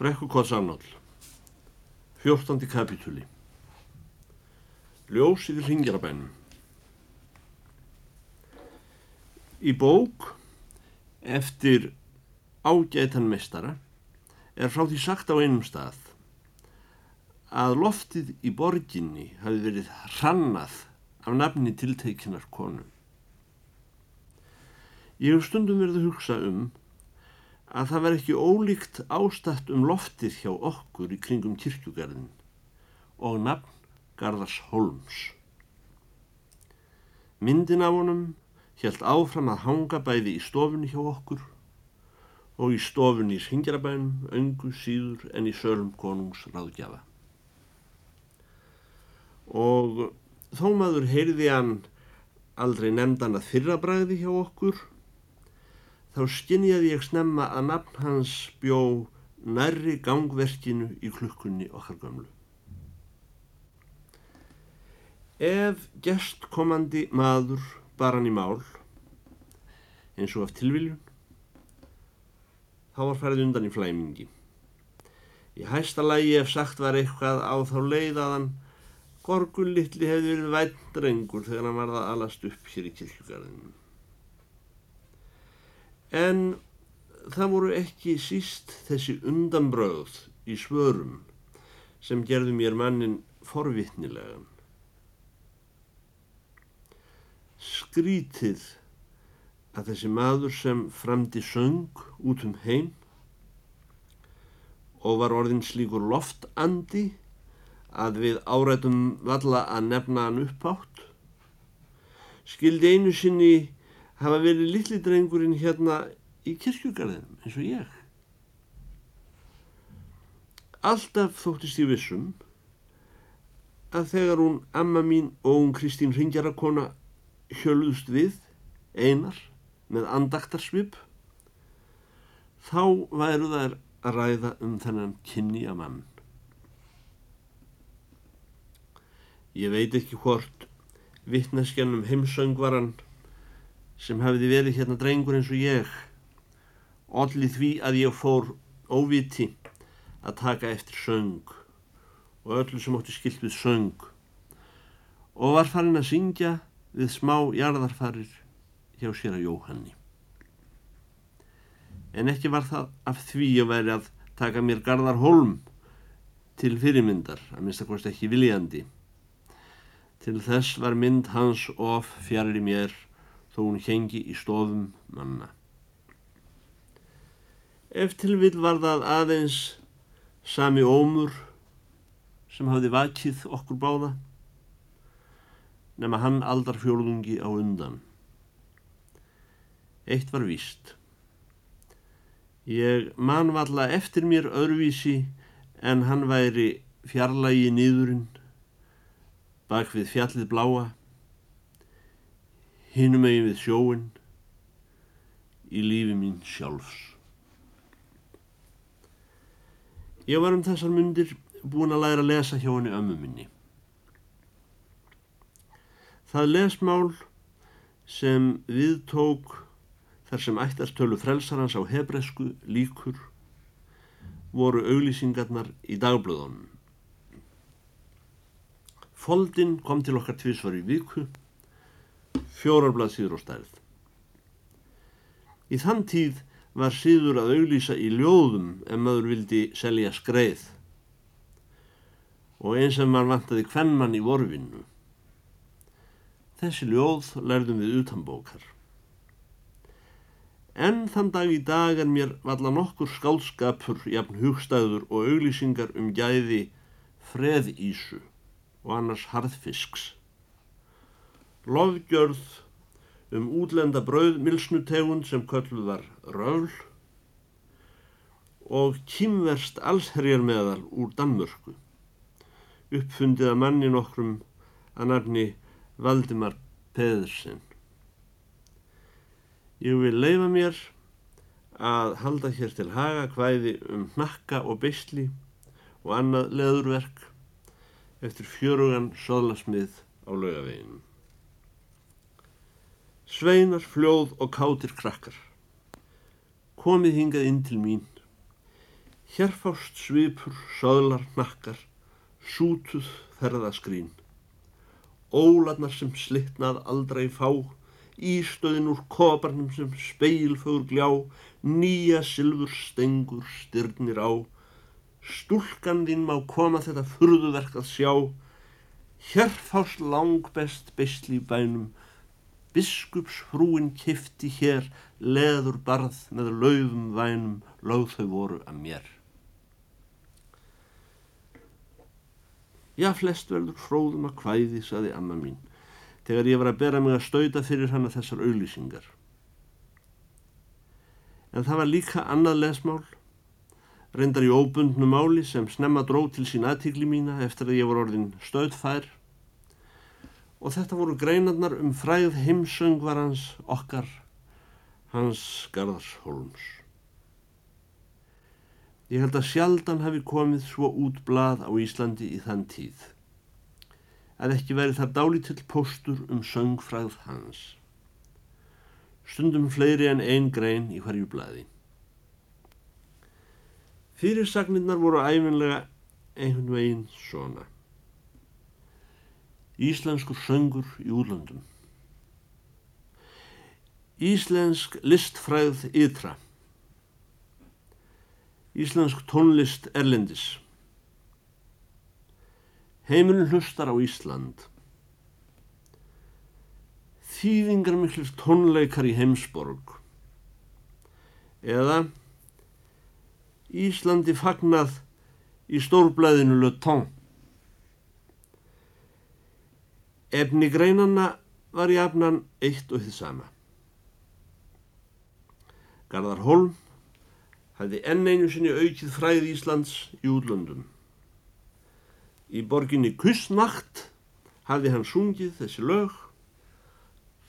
Brekkukotsanál 14. kapitúli Ljós yfir hringjarabænum Í bók eftir ágætan mestara er frá því sagt á einum stað að loftið í borginni hafi verið hrannað af nafni tilteikinar konu. Ég hef stundum verið að hugsa um að það var ekki ólíkt ástætt um loftið hjá okkur í kringum kirkjugarðin og nafn Garðars Holms. Myndin af honum helt áfram að hanga bæði í stofunni hjá okkur og í stofunni í Singjarabænum, öngu síður en í sölum konungs ráðgjafa. Og þó maður heyrði hann aldrei nefndan að fyrrabræði hjá okkur þá skinjaði ég snemma að nafn hans bjó nærri gangverkinu í klukkunni okkar gömlu. Ef gestkomandi maður bar hann í mál, eins og af tilviljun, þá var færið undan í flæmingi. Í hæsta lægi ef sagt var eitthvað á þá leiðaðan Gorgun litli hefði verið vænt drengur þegar hann varða alast upp hér í kirkjugarðinu. En það voru ekki síst þessi undanbröð í svörum sem gerðu mér mannin forvittnilegan. Skrítið að þessi maður sem framdi söng út um heim og var orðin slíkur loftandi að við árætum valla að nefna hann uppátt skildi einu sinni hafa verið litli drengurinn hérna í kirkjugarðinum eins og ég. Alltaf þóttist ég vissum að þegar hún amma mín og hún Kristín Ringjarakona hjöluðst við einar með andaktarsvip þá væru þær að ræða um þennan kynni að mann. Ég veit ekki hvort vittneskjanum heimsöngvaran sem hafiði verið hérna drengur eins og ég allir því að ég fór óviti að taka eftir söng og öllu sem ótti skilt við söng og var farin að syngja við smá jarðarfarir hjá sér að Jóhanni. En ekki var það af því að veri að taka mér Garðar Holm til fyrirmyndar, að minnst að kosti ekki viljandi. Til þess var mynd hans of fjari mér þó hún hengi í stofum manna. Ef til vil var það aðeins sami ómur sem hafði vakið okkur báða, nema hann aldar fjólungi á undan. Eitt var víst. Ég man valla eftir mér öðruvísi en hann væri fjarlægi nýðurinn bak við fjallið bláa hinum eigin við sjóin í lífi mín sjálfs. Ég var um þessar myndir búin að læra að lesa hjá henni ömmu minni. Það lesmál sem við tók þar sem ættastölu frelsarans á hebresku líkur voru auglýsingarnar í dagblöðunum. Foldin kom til okkar tvísvar í viku fjórarblað síður og stærð. Í þann tíð var síður að auglýsa í ljóðum en maður vildi selja skreið og eins sem mann vantaði hvernmann í vorfinnu. Þessi ljóð lærðum við utanbókar. En þann dag í dag er mér valla nokkur skálskapur, jafn hugstæður og auglýsingar um gæði freðísu og annars harðfisks lofgjörð um útlenda brauðmilsnutegund sem kölluð var röfl og kýmverst allsherjar meðal úr Danmörku uppfundið að manni nokkrum að nafni Valdimar Peðursen. Ég vil leifa mér að halda hér til haga hvæði um hnakka og beisli og annað leðurverk eftir fjörugan soðlasmið á laugaveginu. Sveinar, fljóð og kátir krakkar. Komið hingað inn til mín. Hérfást svipur, söðlar, nakkar, sútuð ferðaskrín. Ólarnar sem slittnað aldrei fá, ístöðin úr koparnum sem speilfögur gljá, nýja silfur stengur styrnir á. Stúlkan þín má koma þetta furðuverk að sjá, hérfást langbest bestli bænum, biskupsfrúin kifti hér leður barð með laufum vænum, lög þau voru að mér. Já, flest verður fróðum að hvæði, saði amma mín, þegar ég var að bera mig að stauta fyrir hana þessar auðlýsingar. En það var líka annað lesmál, reyndar í óbundnu máli sem snemma dró til sín aðtíkli mína eftir að ég var orðin stöðfær og þetta voru greinarnar um fræð heimsöngvarans okkar, hans Garðars Holms. Ég held að sjaldan hafi komið svo út blað á Íslandi í þann tíð. Að ekki veri þar dálítill póstur um söngfræð hans. Stundum fleiri en einn grein í hverju blaði. Fyrirsagnirnar voru æfinlega einhvern veginn svona. Íslenskur söngur í úrlöndum. Íslensk listfræð ytra. Íslensk tónlist erlendis. Heimurinn hlustar á Ísland. Þýðingar miklir tónleikar í heimsborg. Eða Íslandi fagnað í stórblæðinu Le Temps. Efni greinanna var í afnan eitt og þið sama. Garðar Holm hafði enn einu sinni aukið fræð Íslands í útlöndum. Í borginni Kussnacht hafði hann sungið þessi lög,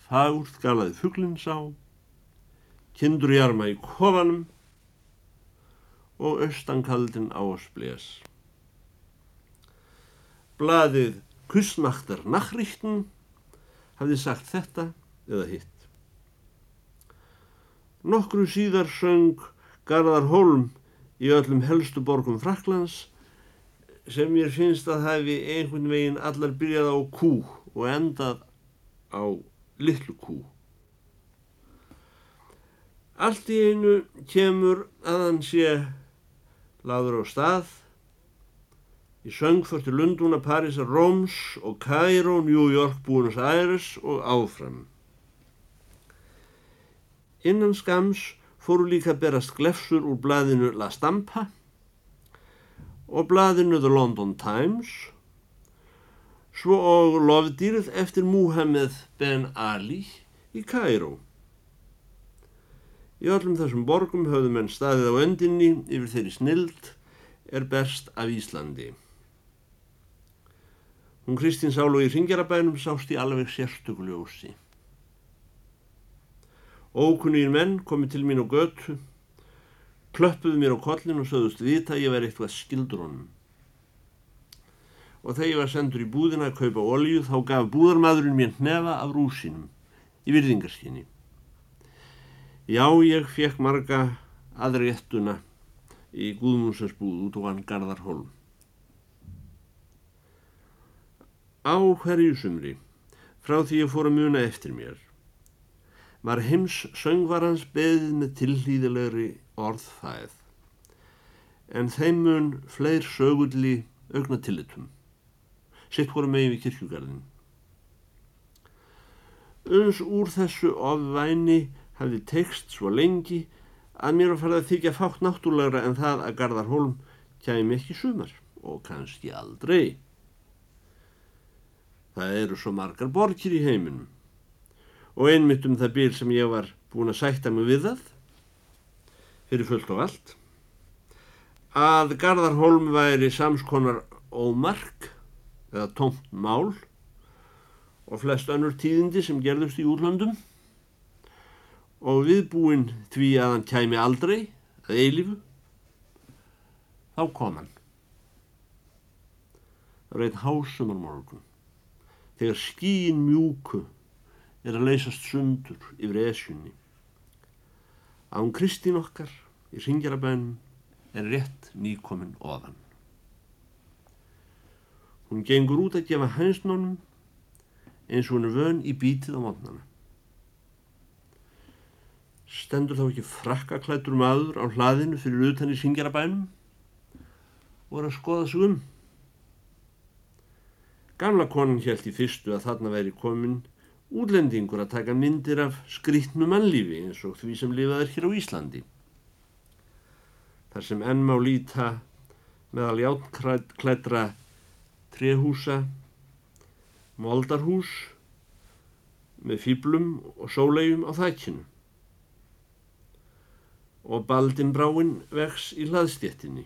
fagurt galaði fugglins á, kindur í arma í kofanum og austankaldin á að sples. Blaðið Kussnachtar Nachrichten hafði sagt þetta eða hitt. Nokkru síðar söng Garðar Holm í öllum helstu borgum Fraklands sem mér finnst að hafi einhvern veginn allar byrjað á kú og endað á litlu kú. Allt í einu kemur að hann sé laður á stað í söngförtu Lundúna, Parísar, Róms og Kæró, New York, Buenos Aires og áfram. Innan skams fóru líka berast glefsur úr blaðinu La Stampa og blaðinu The London Times svo og lofdýrð eftir Muhammed Ben Ali í Kæró. Í öllum þessum borgum höfðu menn staðið á öndinni yfir þeirri snild er berst af Íslandi. Hún Kristín Sálu í Ringjarabænum sást í alveg sérstökuljósi. Ókunnir menn komið til mín á götu, klöppuðu mér á kollin og sögðust vita ég væri eitthvað skildur honum. Og þegar ég var sendur í búðina að kaupa olju þá gaf búðarmadurinn mér hnefa af rúsinum í virðingarskinni. Já, ég fekk marga aðréttuna í Guðmundsens búð út á hann Garðarholm. Á hverju sumri, frá því ég fór að muna eftir mér, var heims söngvarans beðið með tilhlýðilegri orðfæð. En þeim mun fleir sögulli augna tilitum sitt voru megin við kirkjugarðin uns úr þessu ofvæni hafði tekst svo lengi að mér var farið að þykja fátt náttúrlegra en það að Garðarholm kæmi ekki sumar og kannski aldrei það eru svo margar borgir í heiminum. Og einmitt um það bíl sem ég var búin að sætta mig við það fyrir fullt og allt að Garðarholm væri samskonar ómark eða tómt mál og flest önnur tíðindi sem gerðust í úrlöndum og viðbúinn því að hann kæmi aldrei að eilifu þá kom hann. Það var einn hásumar morgun þegar skíin mjúku er að leysast sundur yfir esjunni. Án Kristín okkar í Ringjarabænum er rétt nýkomin ofan. Hún gengur út að gefa hænsnónum eins og hún er vön í bítið á mótnana. Stendur þá ekki frakkaklættur maður á hlaðinu fyrir utan í syngjarabænum og er að skoða sig um. Gamla konan held í fyrstu að þarna væri komin útlendingur að taka myndir af skrítnu mannlífi eins og því sem lifaður hér á Íslandi. Þar sem enn má líta meðal játklædra trehúsa, moldarhús með fýblum og sólegjum á þækinu og baldinbráin vex í hlaðstjettinni.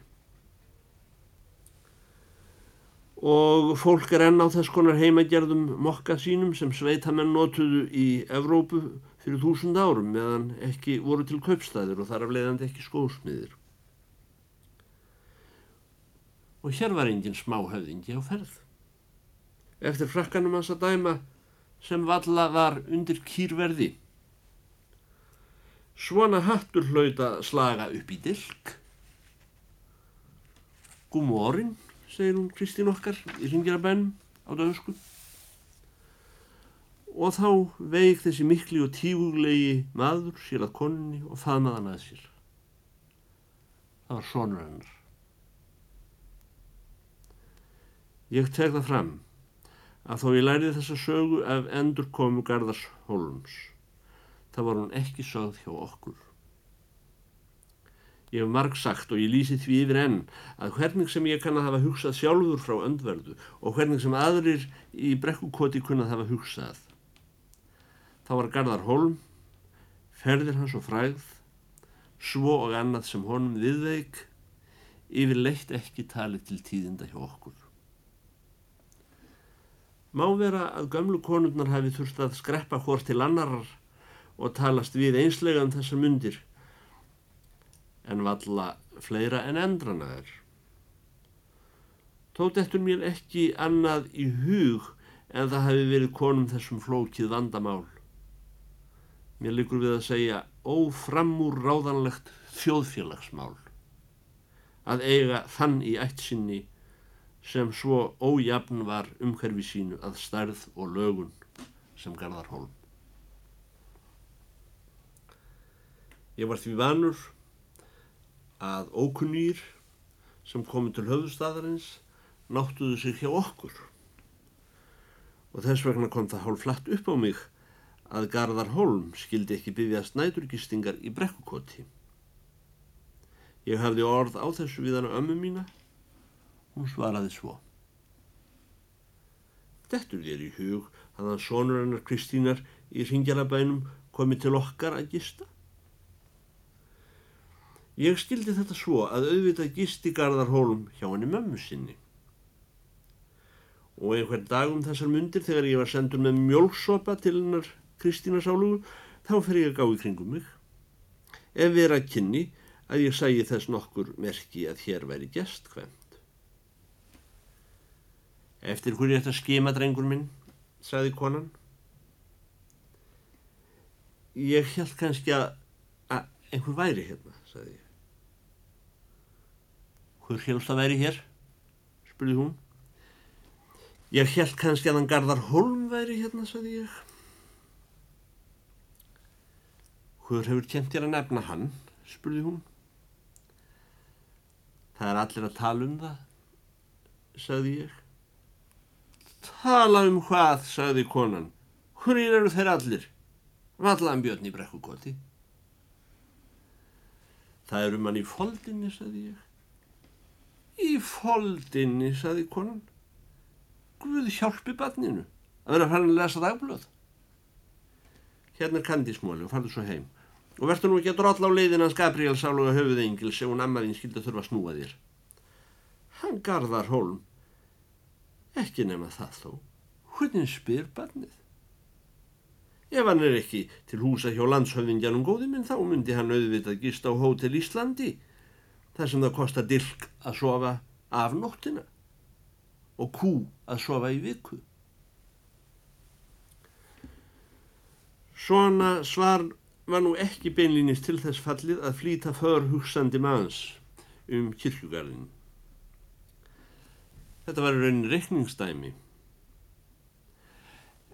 Og fólk er enn á þess konar heimagerðum mokka sínum sem sveitamenn notuðu í Evrópu fyrir þúsund árum meðan ekki voru til kaupstæðir og þar af leiðandi ekki skósmiðir. Og hér var engin smáhauðingi á ferð. Eftir frakkanum hans að dæma sem valla var undir kýrverði Svona hattur hlauta slaga upp í dilk. Gúmórin, segir hún Kristín okkar í ringirabænum á döðsku. Og þá veik þessi mikli og tíguglegi maður sér að konni og faðmaða hann að sér. Það var sonur hennar. Ég tek það fram að þó ég lærið þessa sögu af endur komu Garðars Hólms það var hún ekki sögð hjá okkur. Ég hef marg sagt og ég lýsi því yfir enn að hvernig sem ég kann að hafa hugsað sjálfur frá öndverðu og hvernig sem aðrir í brekkukoti kunnað hafa hugsað. Þá var Garðar Holm, ferðir hans og fræð, svo og annað sem honum viðveik, yfir leitt ekki talið til tíðinda hjá okkur. Má vera að gömlu konurnar hafi þurft að skreppa hór til annarar og talast við einslega um þessar mundir en valla fleira en endrana er. Tótt eftir mér ekki annað í hug en það hefði verið konum þessum flókið vandamál. Mér likur við að segja óframúr ráðanlegt þjóðfélagsmál. Að eiga þann í ætt sinni sem svo ójafn var umhverfi sínu að stærð og lögun sem Garðar Hólm. Ég var því vanur að ókunnýr sem komi til höfðustæðarins náttuðu sig hjá okkur og þess vegna kom það hálf flatt upp á mig að Garðar Holm skildi ekki byggjast næturgistingar í brekkukoti. Ég hafði orð á þessu við hana ömmu mína, hún svaraði svo. Dettur þér í hug að hann sonur hennar Kristínar í ringjarabænum komi til okkar að gista? Ég skildi þetta svo að auðvitað gisti Garðarhólm hjá henni mömmu sinni. Og einhvern dag um þessar mundir þegar ég var sendur með mjölksopa til hennar Kristína sálugu þá fer ég að gá í kringum mig. Ef vera kynni að ég sægi þess nokkur merki að hér væri gestkvæmt. Eftir hverju þetta skema drengur minn, sagði konan. Ég held kannski að, að einhver væri hérna, sagði ég. Hver helst að væri hér? spurði hún. Ég held kannski að hann Garðar Holm væri hérna, sagði ég. Hver hefur kent þér að nefna hann? spurði hún. Það er allir að tala um það, sagði ég. Tala um hvað, sagði konan. Hverjir eru þeir allir? Vallaðan björn í brekkugoti. Það eru mann í foldinni, sagði ég. Í foldinni, saði konan. Guð hjálpi barninu að vera farin að lesa dagblöð. Hérna er kandísmóli og farðu svo heim. Og verður nú ekki að drolla á leiðin hans Gabriel sáluga höfuðengil sem hún ammaðinn skildi að þurfa að snúa þér. Hann garðar hólm. Ekki nema það þó. Hvernig spyr barnið? Ef hann er ekki til húsa hjá landshöfðingjanum góði minn þá myndi hann auðvitað gist á hótel Íslandi þar sem það kostar dilk að sofa af nóttina og kú að sofa í viku. Svona svar var nú ekki beinlýnist til þess fallið að flýta för hugsandi manns um kirkjugarðin. Þetta var raunin reikningsdæmi.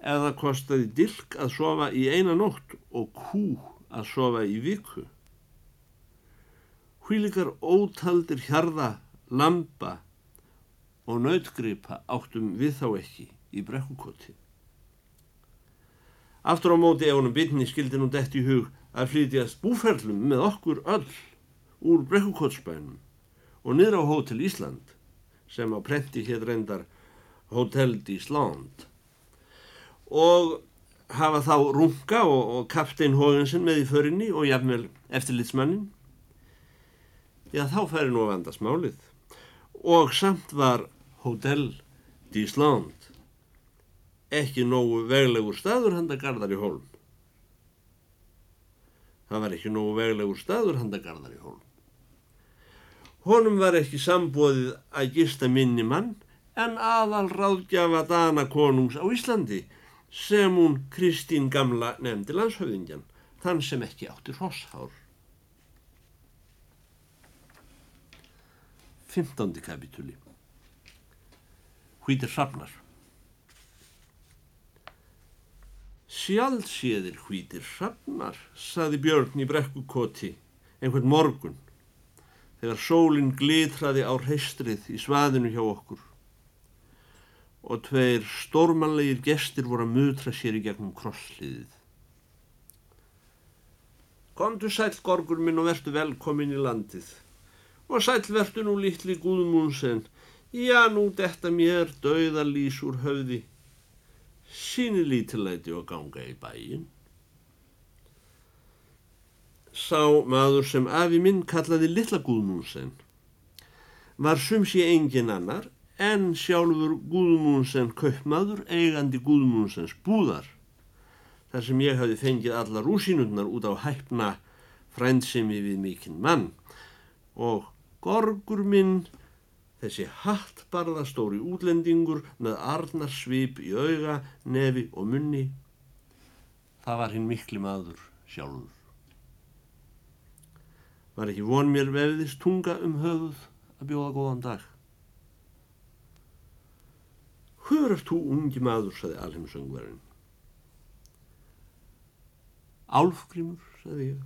Ef það kostiði dilk að sofa í eina nótt og kú að sofa í viku. Hvílikar ótaldir hjarða, lampa og nautgripa áttum við þá ekki í brekkukoti. Aftur á móti ef honum bitni skildi nú dætt í hug að flytjast búferlum með okkur öll úr brekkukotsbænum og niður á Hótel Ísland sem á prenti hér reyndar Hotel d'Island og hafa þá runga og, og kaptein Hóðinsson með í förinni og jafnvel eftirlitsmannin já þá færi nú að vanda smálið. Og samt var Hotel d'Island ekki nógu veglegur staður handa Garðar í Hólm. Það var ekki nógu veglegur staður handa Garðar í Hólm. Honum var ekki sambóðið að gista minni mann en aðal ráðgjafa Dana konungs á Íslandi sem hún Kristín gamla nefndi landshöfðingjan, þann sem ekki átti hosshár. 15. kapitúli Hvítir hrafnar Sjálfséðir hvítir hrafnar, saði Björn í brekkukoti einhvern morgun þegar sólinn glitraði á hreistrið í svaðinu hjá okkur og tveir stórmanlegir gestir voru að mutra sér í gegnum krossliðið. Kondu sæl gorgur minn og vertu velkomin í landið og sæl vertu nú litli Guðmúnsen, já nú detta mér dauðalís úr höfði, síni lítilæti og ganga í bæin sá maður sem afi minn kallaði Lilla Guðmúnsen var sumsi engin annar en sjálfur Guðmúnsen kaupmaður eigandi Guðmúnsens búðar. Þar sem ég hafi fengið alla rúsinundnar út á hæfna frændsemi við mikinn mann. Og gorgur minn þessi hattbarðastóri útlendingur með arnar svip í auga, nefi og munni það var hinn mikli maður sjálfur Var ekki von mér vefiðist tunga um höfuð að bjóða góðan dag. Hver er þú ungi maður, saði alheimsöngverðin. Álfgrímur, saði ég.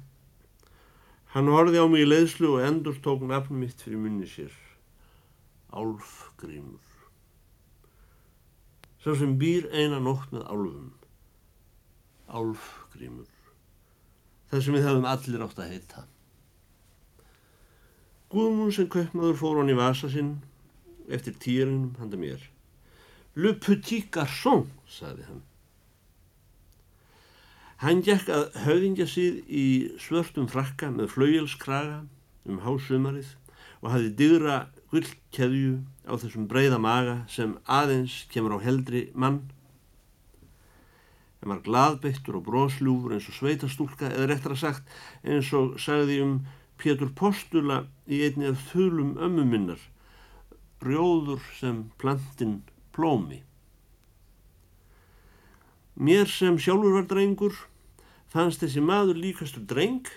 Hann horfið á mig í leiðslu og endur tók nafn mitt fyrir munni sér. Álfgrímur. Svo sem býr eina nótt með álfum. Álfgrímur. Það sem við höfum allir átt að heita. Guðmún sem kaupmaður fór hann í vasa sinn eftir týrinum handa mér. Le petit garçon, saði hann. Hann gekk að höfðingja síð í svörtum frakka með flauelskraga um hásumarið og hafði digra gullkeðju á þessum breyða maga sem aðeins kemur á heldri mann. Það var gladbeittur og brósljúfur eins og sveitastúlka eða réttar að sagt eins og sagði um Pétur Postula í einni af þulum ömmu minnar, rjóður sem plantin plómi. Mér sem sjálfur var drengur fannst þessi maður líkastur dreng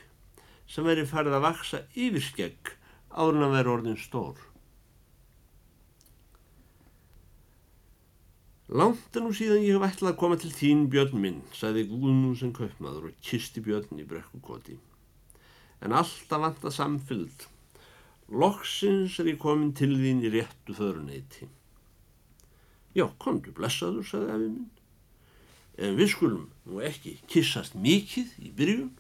sem veri farið að vaksa yfir skegg áður en að vera orðin stór. Langt en nú síðan ég hef ætlað að koma til þín björn minn, sagði Guðnú sem kaupmaður og kisti björn í brekkukoti en alltaf vant að samfylg. Loksins er ég komin til þín í réttu föruneyti. Já, kontu blessaður, sagði afi minn. En við skulum nú ekki kissast mikið í byrjun.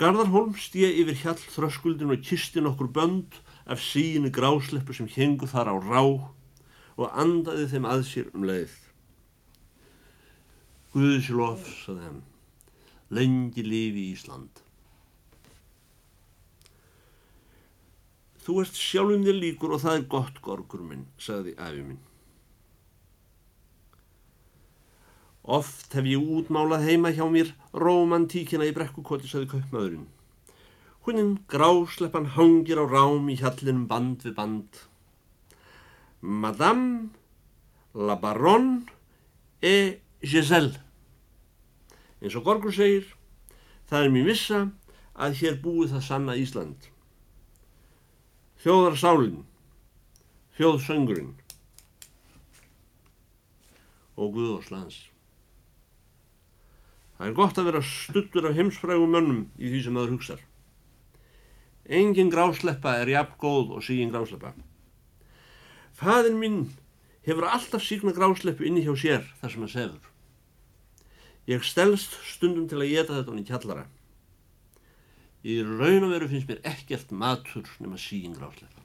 Garðarholm stíði yfir hjall þröskuldin og kisti nokkur bönd af síni grásleppu sem hengu þar á rá og andaði þeim að sér um leið. Guðislof, sagði hann lengi lifi í Ísland. Þú ert sjálfum þér líkur og það er gott, gorgur minn, sagði afi minn. Oft hef ég útmálað heima hjá mér romantíkina í brekkukoti, sagði kaupmaðurinn. Húninn grásleppan hangir á rám í hjallinum band við band. Madame la Baronne et Giselle eins og Gorgur segir það er mér vissa að hér búið það sanna Ísland. Þjóðarsálinn, þjóðsöngurinn og Guðóslands. Það er gott að vera stuttur af heimsfrægum mönnum í því sem það hugsar. Engin grásleppa er jafn góð og sígin grásleppa. Fæðin minn hefur alltaf sígna grásleppu inni hjá sér þar sem hann sefur. Ég stelst stundum til að geta þetta hann í kjallara. Í raun og veru finnst mér ekkert matur nema sígin grásleppa.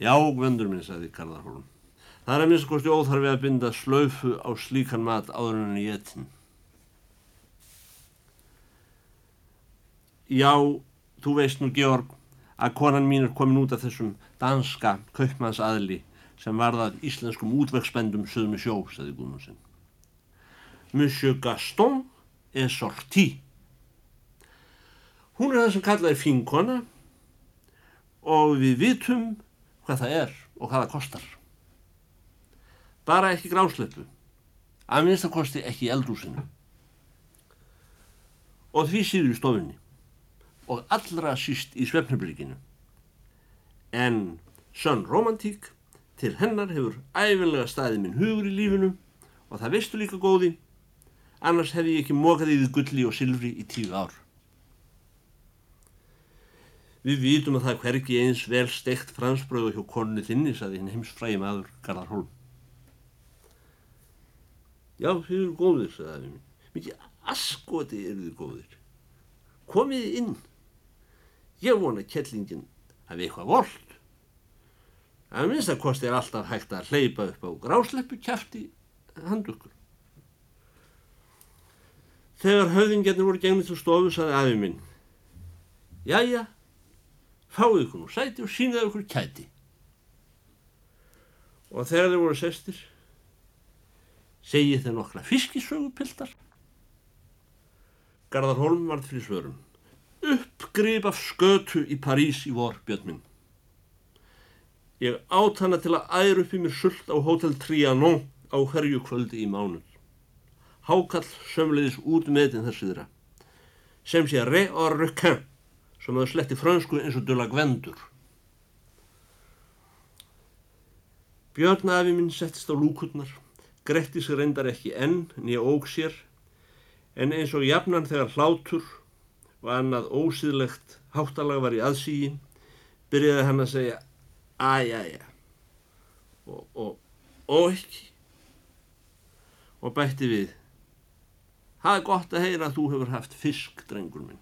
Já, vöndur minn, sagði Karðarhólm. Það er að minnst kosti óþarfi að binda slöfu á slíkan mat áður en í ettin. Já, þú veist nú, Georg, að konan mín er komin út af þessum danska kaupmannsaðli sem varðað íslenskum útvegsbendum sögum í sjó, sagði Guðmundsson. Monsieur Gaston er sorti. Hún er það sem kallað er fínkona og við vitum hvað það er og hvað það kostar. Bara ekki grásleppu, að minnstakosti ekki eldúsinu. Og því síður í stofunni og allra síst í svefnublikinu. En sönn romantík til hennar hefur æfinlega staðið minn hugur í lífinu og það veistu líka góði, annars hef ég ekki mókað í því gulli og silfri í tíu ár. Við vitum að það hverki eins vel steikt fransbröðu hjá konu þinni, saði hinn heims fræði maður Garðar Holm. Já, þið eru góðir, saði afi minn. Mikið askoti eru þið góðir. Komiði inn. Ég vona kettlingin hafi eitthvað volt. Að minnst að kosti er alltaf hægt að hleypa upp á grásleppu kæfti handukkur. Þegar höfðingjarnir voru gengið til stofu, saði afi minn. Jæja, fáið ykkur nú sæti og sínaðu ykkur kæti. Og þegar þeir voru sestir, segið þeir nokkra fiskisögupildar. Garðar Holm varð fyrir svörum. Uppgrip af skötu í París í vor, Björnminn. Ég átt hana til að æra upp í mér sult á Hotel Trianon á hverju kvöldi í mánuð. Hákall sömleiðis út meðin þessi þeirra. Sem sé re or requin sem það sletti frönsku eins og döla gvendur. Björn afi minn settist á lúkurnar, gretti sig reyndar ekki enn nýja óg sér, en eins og jafnan þegar hlátur og annað ósýðlegt háttalag var í aðsígi, byrjaði hann að segja æjæja og, og, og ekki og bætti við Það er gott að heyra að þú hefur haft fisk, drengur minn.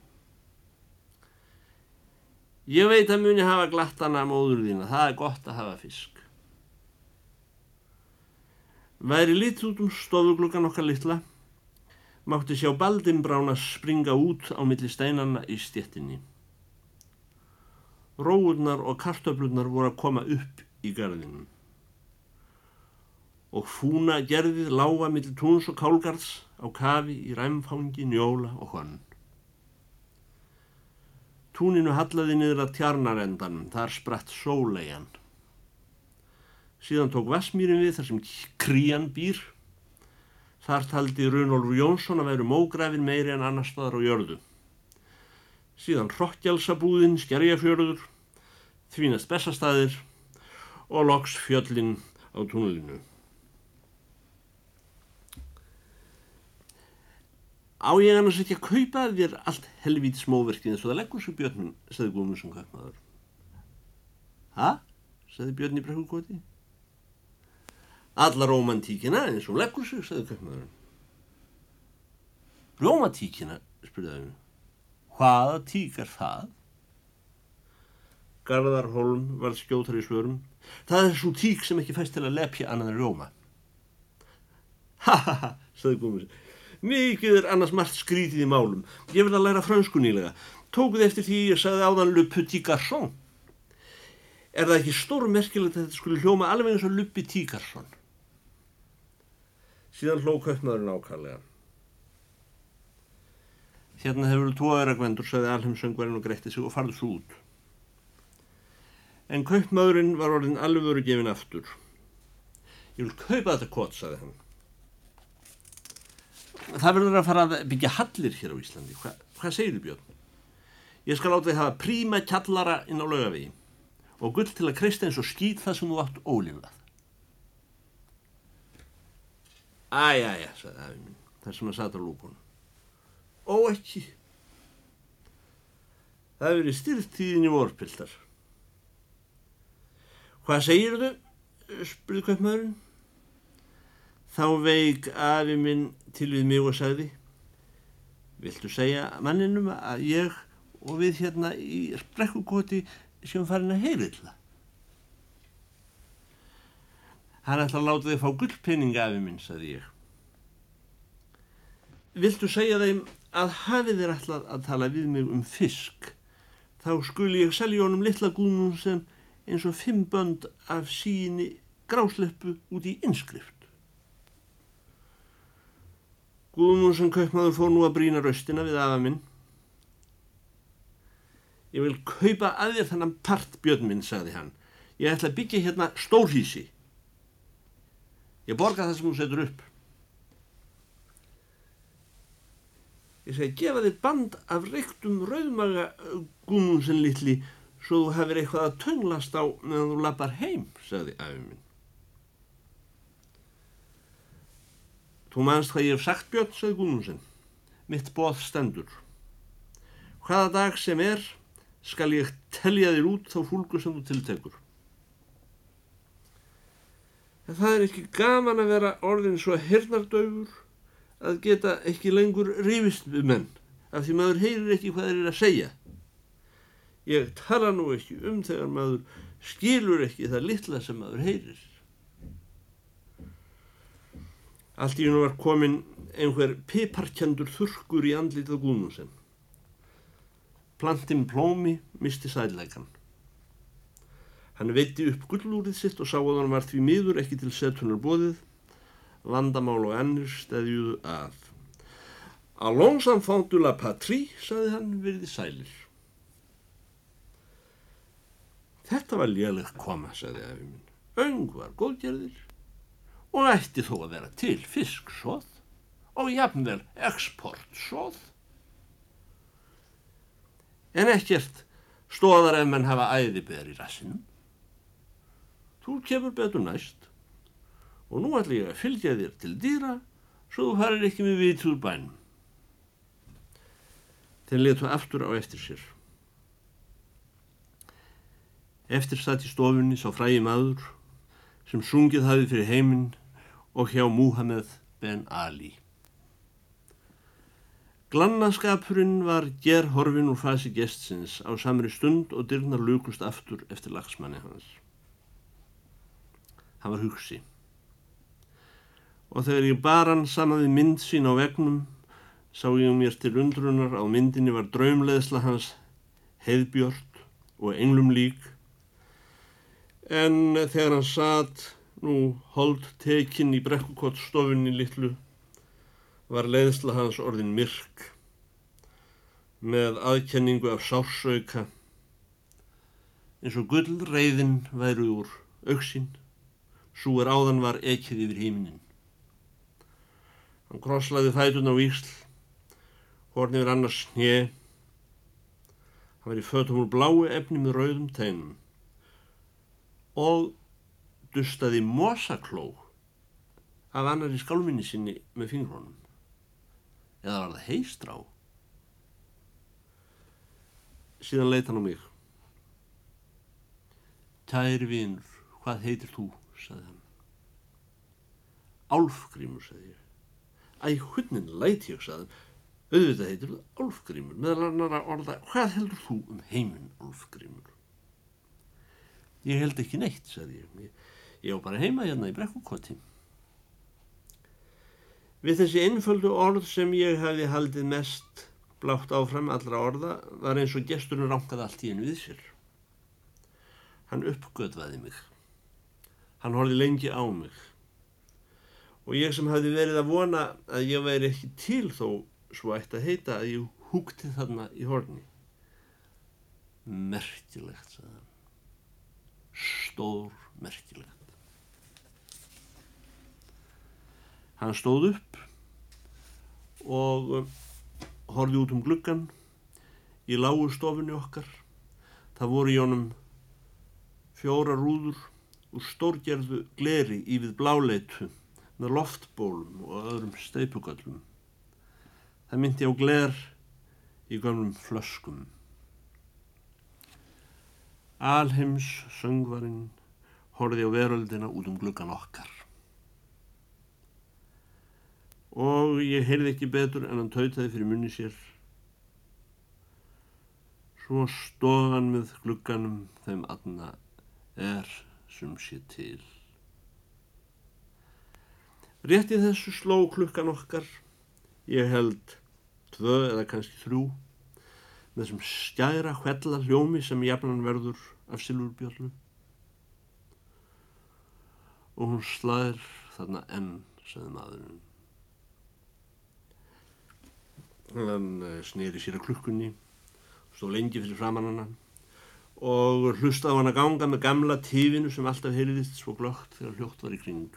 Ég veit að muni hafa glattana móður þína, það er gott að hafa fisk. Væri lítið út um stofugluggan okkar litla, mátti sjá baldinbrána springa út á milli steinanna í stjettinni. Róurnar og kartöflurnar voru að koma upp í garðinum. Og fúna gerðið lága millir túns og kálgarðs á kafi í ræmfangi, njóla og honn. Túninu hallaði niður að tjarnarendanum, þar spratt sóleian. Síðan tók Vasmýrin við þar sem krían býr. Þar taldi Runolfur Jónsson að veru mógrafin meiri en annar staðar á jörðu. Síðan Hrokkjálsabúðin, Skerjafjörður, Þvínast Bessastæðir og loks fjöllin á túnulinu. Á ég annars ekki að kaupa þér allt helvítið smóverkið eins og það leggur svo Björn, sagði Guðmundsson kaupmaður. Hæ? sagði Björn í brekkukoti. Alla romantíkina eins og leggur svo, sagði kaupmaðurinn. Romantíkina, spurði um. Hvaða tík er það? Garðar Holm var skjótar í svörum. Það er svo tík sem ekki fæst til að lepja annan en Róma. Ha ha ha, sagði Guðmundsson. Mikið er annars margt skrítið í málum. Ég vil að læra fransku nýlega. Tókuð eftir því ég sagði áðan Le Petit Garçon. Er það ekki stórmerkilegt að þetta skulle hljóma alveg eins og Le Petit Garçon? Síðan hló kaupmaðurinn ákallega. Hérna hefur þú tvo öðragvendur, sagði alheimsöngverinn og greitti sig og farði svo út. En kaupmaðurinn var orðin alvöru gefin aftur. Ég vil kaupa þetta kott, sagði hann. það verður að fara að byggja hallir hér á Íslandi. Hva, hvað segir þú Björn? Ég skal láta þig hafa príma kjallara inn á laugavegi og gull til að kreista eins og skýt það sem þú átt ólífað. Æja, æja, sagði afi minn, þar sem að sata lúpunum. Ó, ekki. Það hefur verið styrt tíðin í vorpildar. Hvað segir þau? spurði kaupmaðurinn. Þá veik afi minn til við mig og sagði Viltu segja manninum að ég og við hérna í sprekkukoti sem farin að heyrilla? Hann ætla að láta þig fá gullpenninga afi minn, sagði ég. Viltu segja þeim að hafið þér ætlað að tala við mig um fisk? Þá skuli ég selja honum litla gúnum sem eins og fimm bönd af síni grásleppu út í innskrift. Guðmundsson kaupmaður fór nú að brína raustina við afa minn. Ég vil kaupa að þér þannan part björn minn, sagði hann. Ég ætla að byggja hérna stórhísi. Ég borga það sem hún setur upp. Ég segi, gefa þér band af reyktum rauðmaga Guðmundsson litli svo þú hefur eitthvað að tönglast á meðan þú lappar heim, sagði afi minn. Þú mannst hvað ég hef sagt Björn, sagði Gunnumsen. Mitt bóð stendur. Hvaða dag sem er skal ég telja þér út þá fólku sem þú tiltekur. En það er ekki gaman að vera orðin svo hernardaugur að geta ekki lengur rífist við menn af því maður heyrir ekki hvað þeir eru að segja. Ég tala nú ekki um þegar maður skilur ekki það litla sem maður heyrir. Allt í hennu var komin einhver piparkjandur þurrkur í andlitað Guðmundsson. Plantinn plómi misti sælækan. Hann veitti upp gullúrið sitt og sá að hann var því miður ekki til setunar bóðið, vandamál og ennir stæðjuðu að. Alonsam fándu la patrí, saði hann virði sælir. Þetta var léleg koma, saði afi minn. Öng var góðgerðir og ætti þó að vera til fisksóð og jafnvel exportsóð. En ekkert stóðar ef menn hafa æðibeðar í rassinum. Þú kemur betur næst og nú ætla ég að fylgja þér til dýra svo þú farir ekki með vit úr bænum. Þeir letu aftur á eftir sér. Eftir satt í stofunni sá frægi maður sem sungið hafi fyrir heiminn og hjá Múhameð ben Ali. Glannaskapurinn var gerhorfin úr fasi gestsins á samri stund og dyrnar lukust aftur eftir lagsmanni hans. Hann var hugsi. Og þegar ég bar hann saman við mynd sín á vegnum, sá ég mér til undrunar á myndinni var draumleðsla hans heiðbjörn og englum lík en þegar hann satt nú hold tekinn í brekkukottstofunni litlu var leiðsla hans orðin myrk með aðkenningu af sársauka eins og gull reyðin væru úr auksinn svo er áðan var ekið yfir híminin hann krosslaði fætun á vísl horn yfir annars snje hann var í fötum úr bláu efni með rauðum teinum og dustaði mosakló af annari skálminni sinni með fingrónum. Eða var það heistrá? Síðan leita hann á mig. Tæri vinur, hvað heitir þú? Saði hann. Álfgrímur, saði ég. Æ, hunnin læti ég, saði hann. Auðvitað heitir þú Álfgrímur, meðal annara orða, hvað heldur þú um heiminn, Álfgrímur? Ég held ekki neitt, sagði ég. Ég, ég var bara heima hérna í brekkukoti. Við þessi einföldu orð sem ég hefði haldið mest blátt áfram allra orða var eins og gesturinn ránkað allt í einu við sér. Hann uppgötvaði mig. Hann horfið lengi á mig. Og ég sem hafði verið að vona að ég væri ekki til þó svo ætti að heita að ég húkti þarna í horni. Merkilegt, sagði hann stór merkilegt. Hann stóð upp og horfið út um gluggan í lágu stofunni okkar. Það voru í honum fjóra rúður úr stórgerðu gleri í við bláleitu með loftbólum og öðrum steipugöllum. Það myndi á gler í gamlum flöskum. Alheims söngvarinn horfið á veröldina út um gluggan okkar. Og ég heyrði ekki betur en hann tautaði fyrir munni sér. Svo stofan með glugganum þeim aðna er sem sé til. Rétt í þessu sló klukkan okkar, ég held tvö eða kannski þrjú, með þessum stjæra hvella hljómi sem jafnan verður af Silvurbjörlu. Og hún slæðir þarna enn, sagði maðurinn. Hann eh, snýri sér að klukkunni, stóð lengi fyrir framann hana og hlustaði á hann að ganga með gamla tífinu sem alltaf heyrðist svo glögt þegar hljótt var í kring.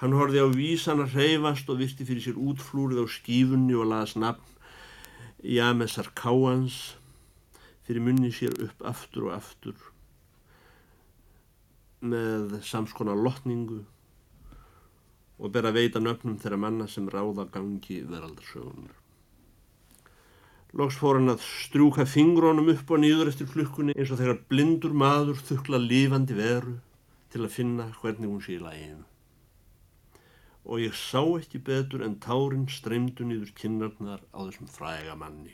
Hann horfið á vísan að reyfast og visti fyrir sér útflúrið á skífunni og laðast nafn Jamesar Káans fyrir munni sér upp aftur og aftur með samskona lotningu og ber að veita nöfnum þeirra manna sem ráða gangi veraldarsögunar. Loks fór hann að strjúka fingrónum upp og nýður eftir klukkunni eins og þegar blindur maður þukla lífandi veru til að finna hvernig hún sé í læginu. Og ég sá ekki betur en tárin streymdu nýður kinnarnar á þessum fræga manni.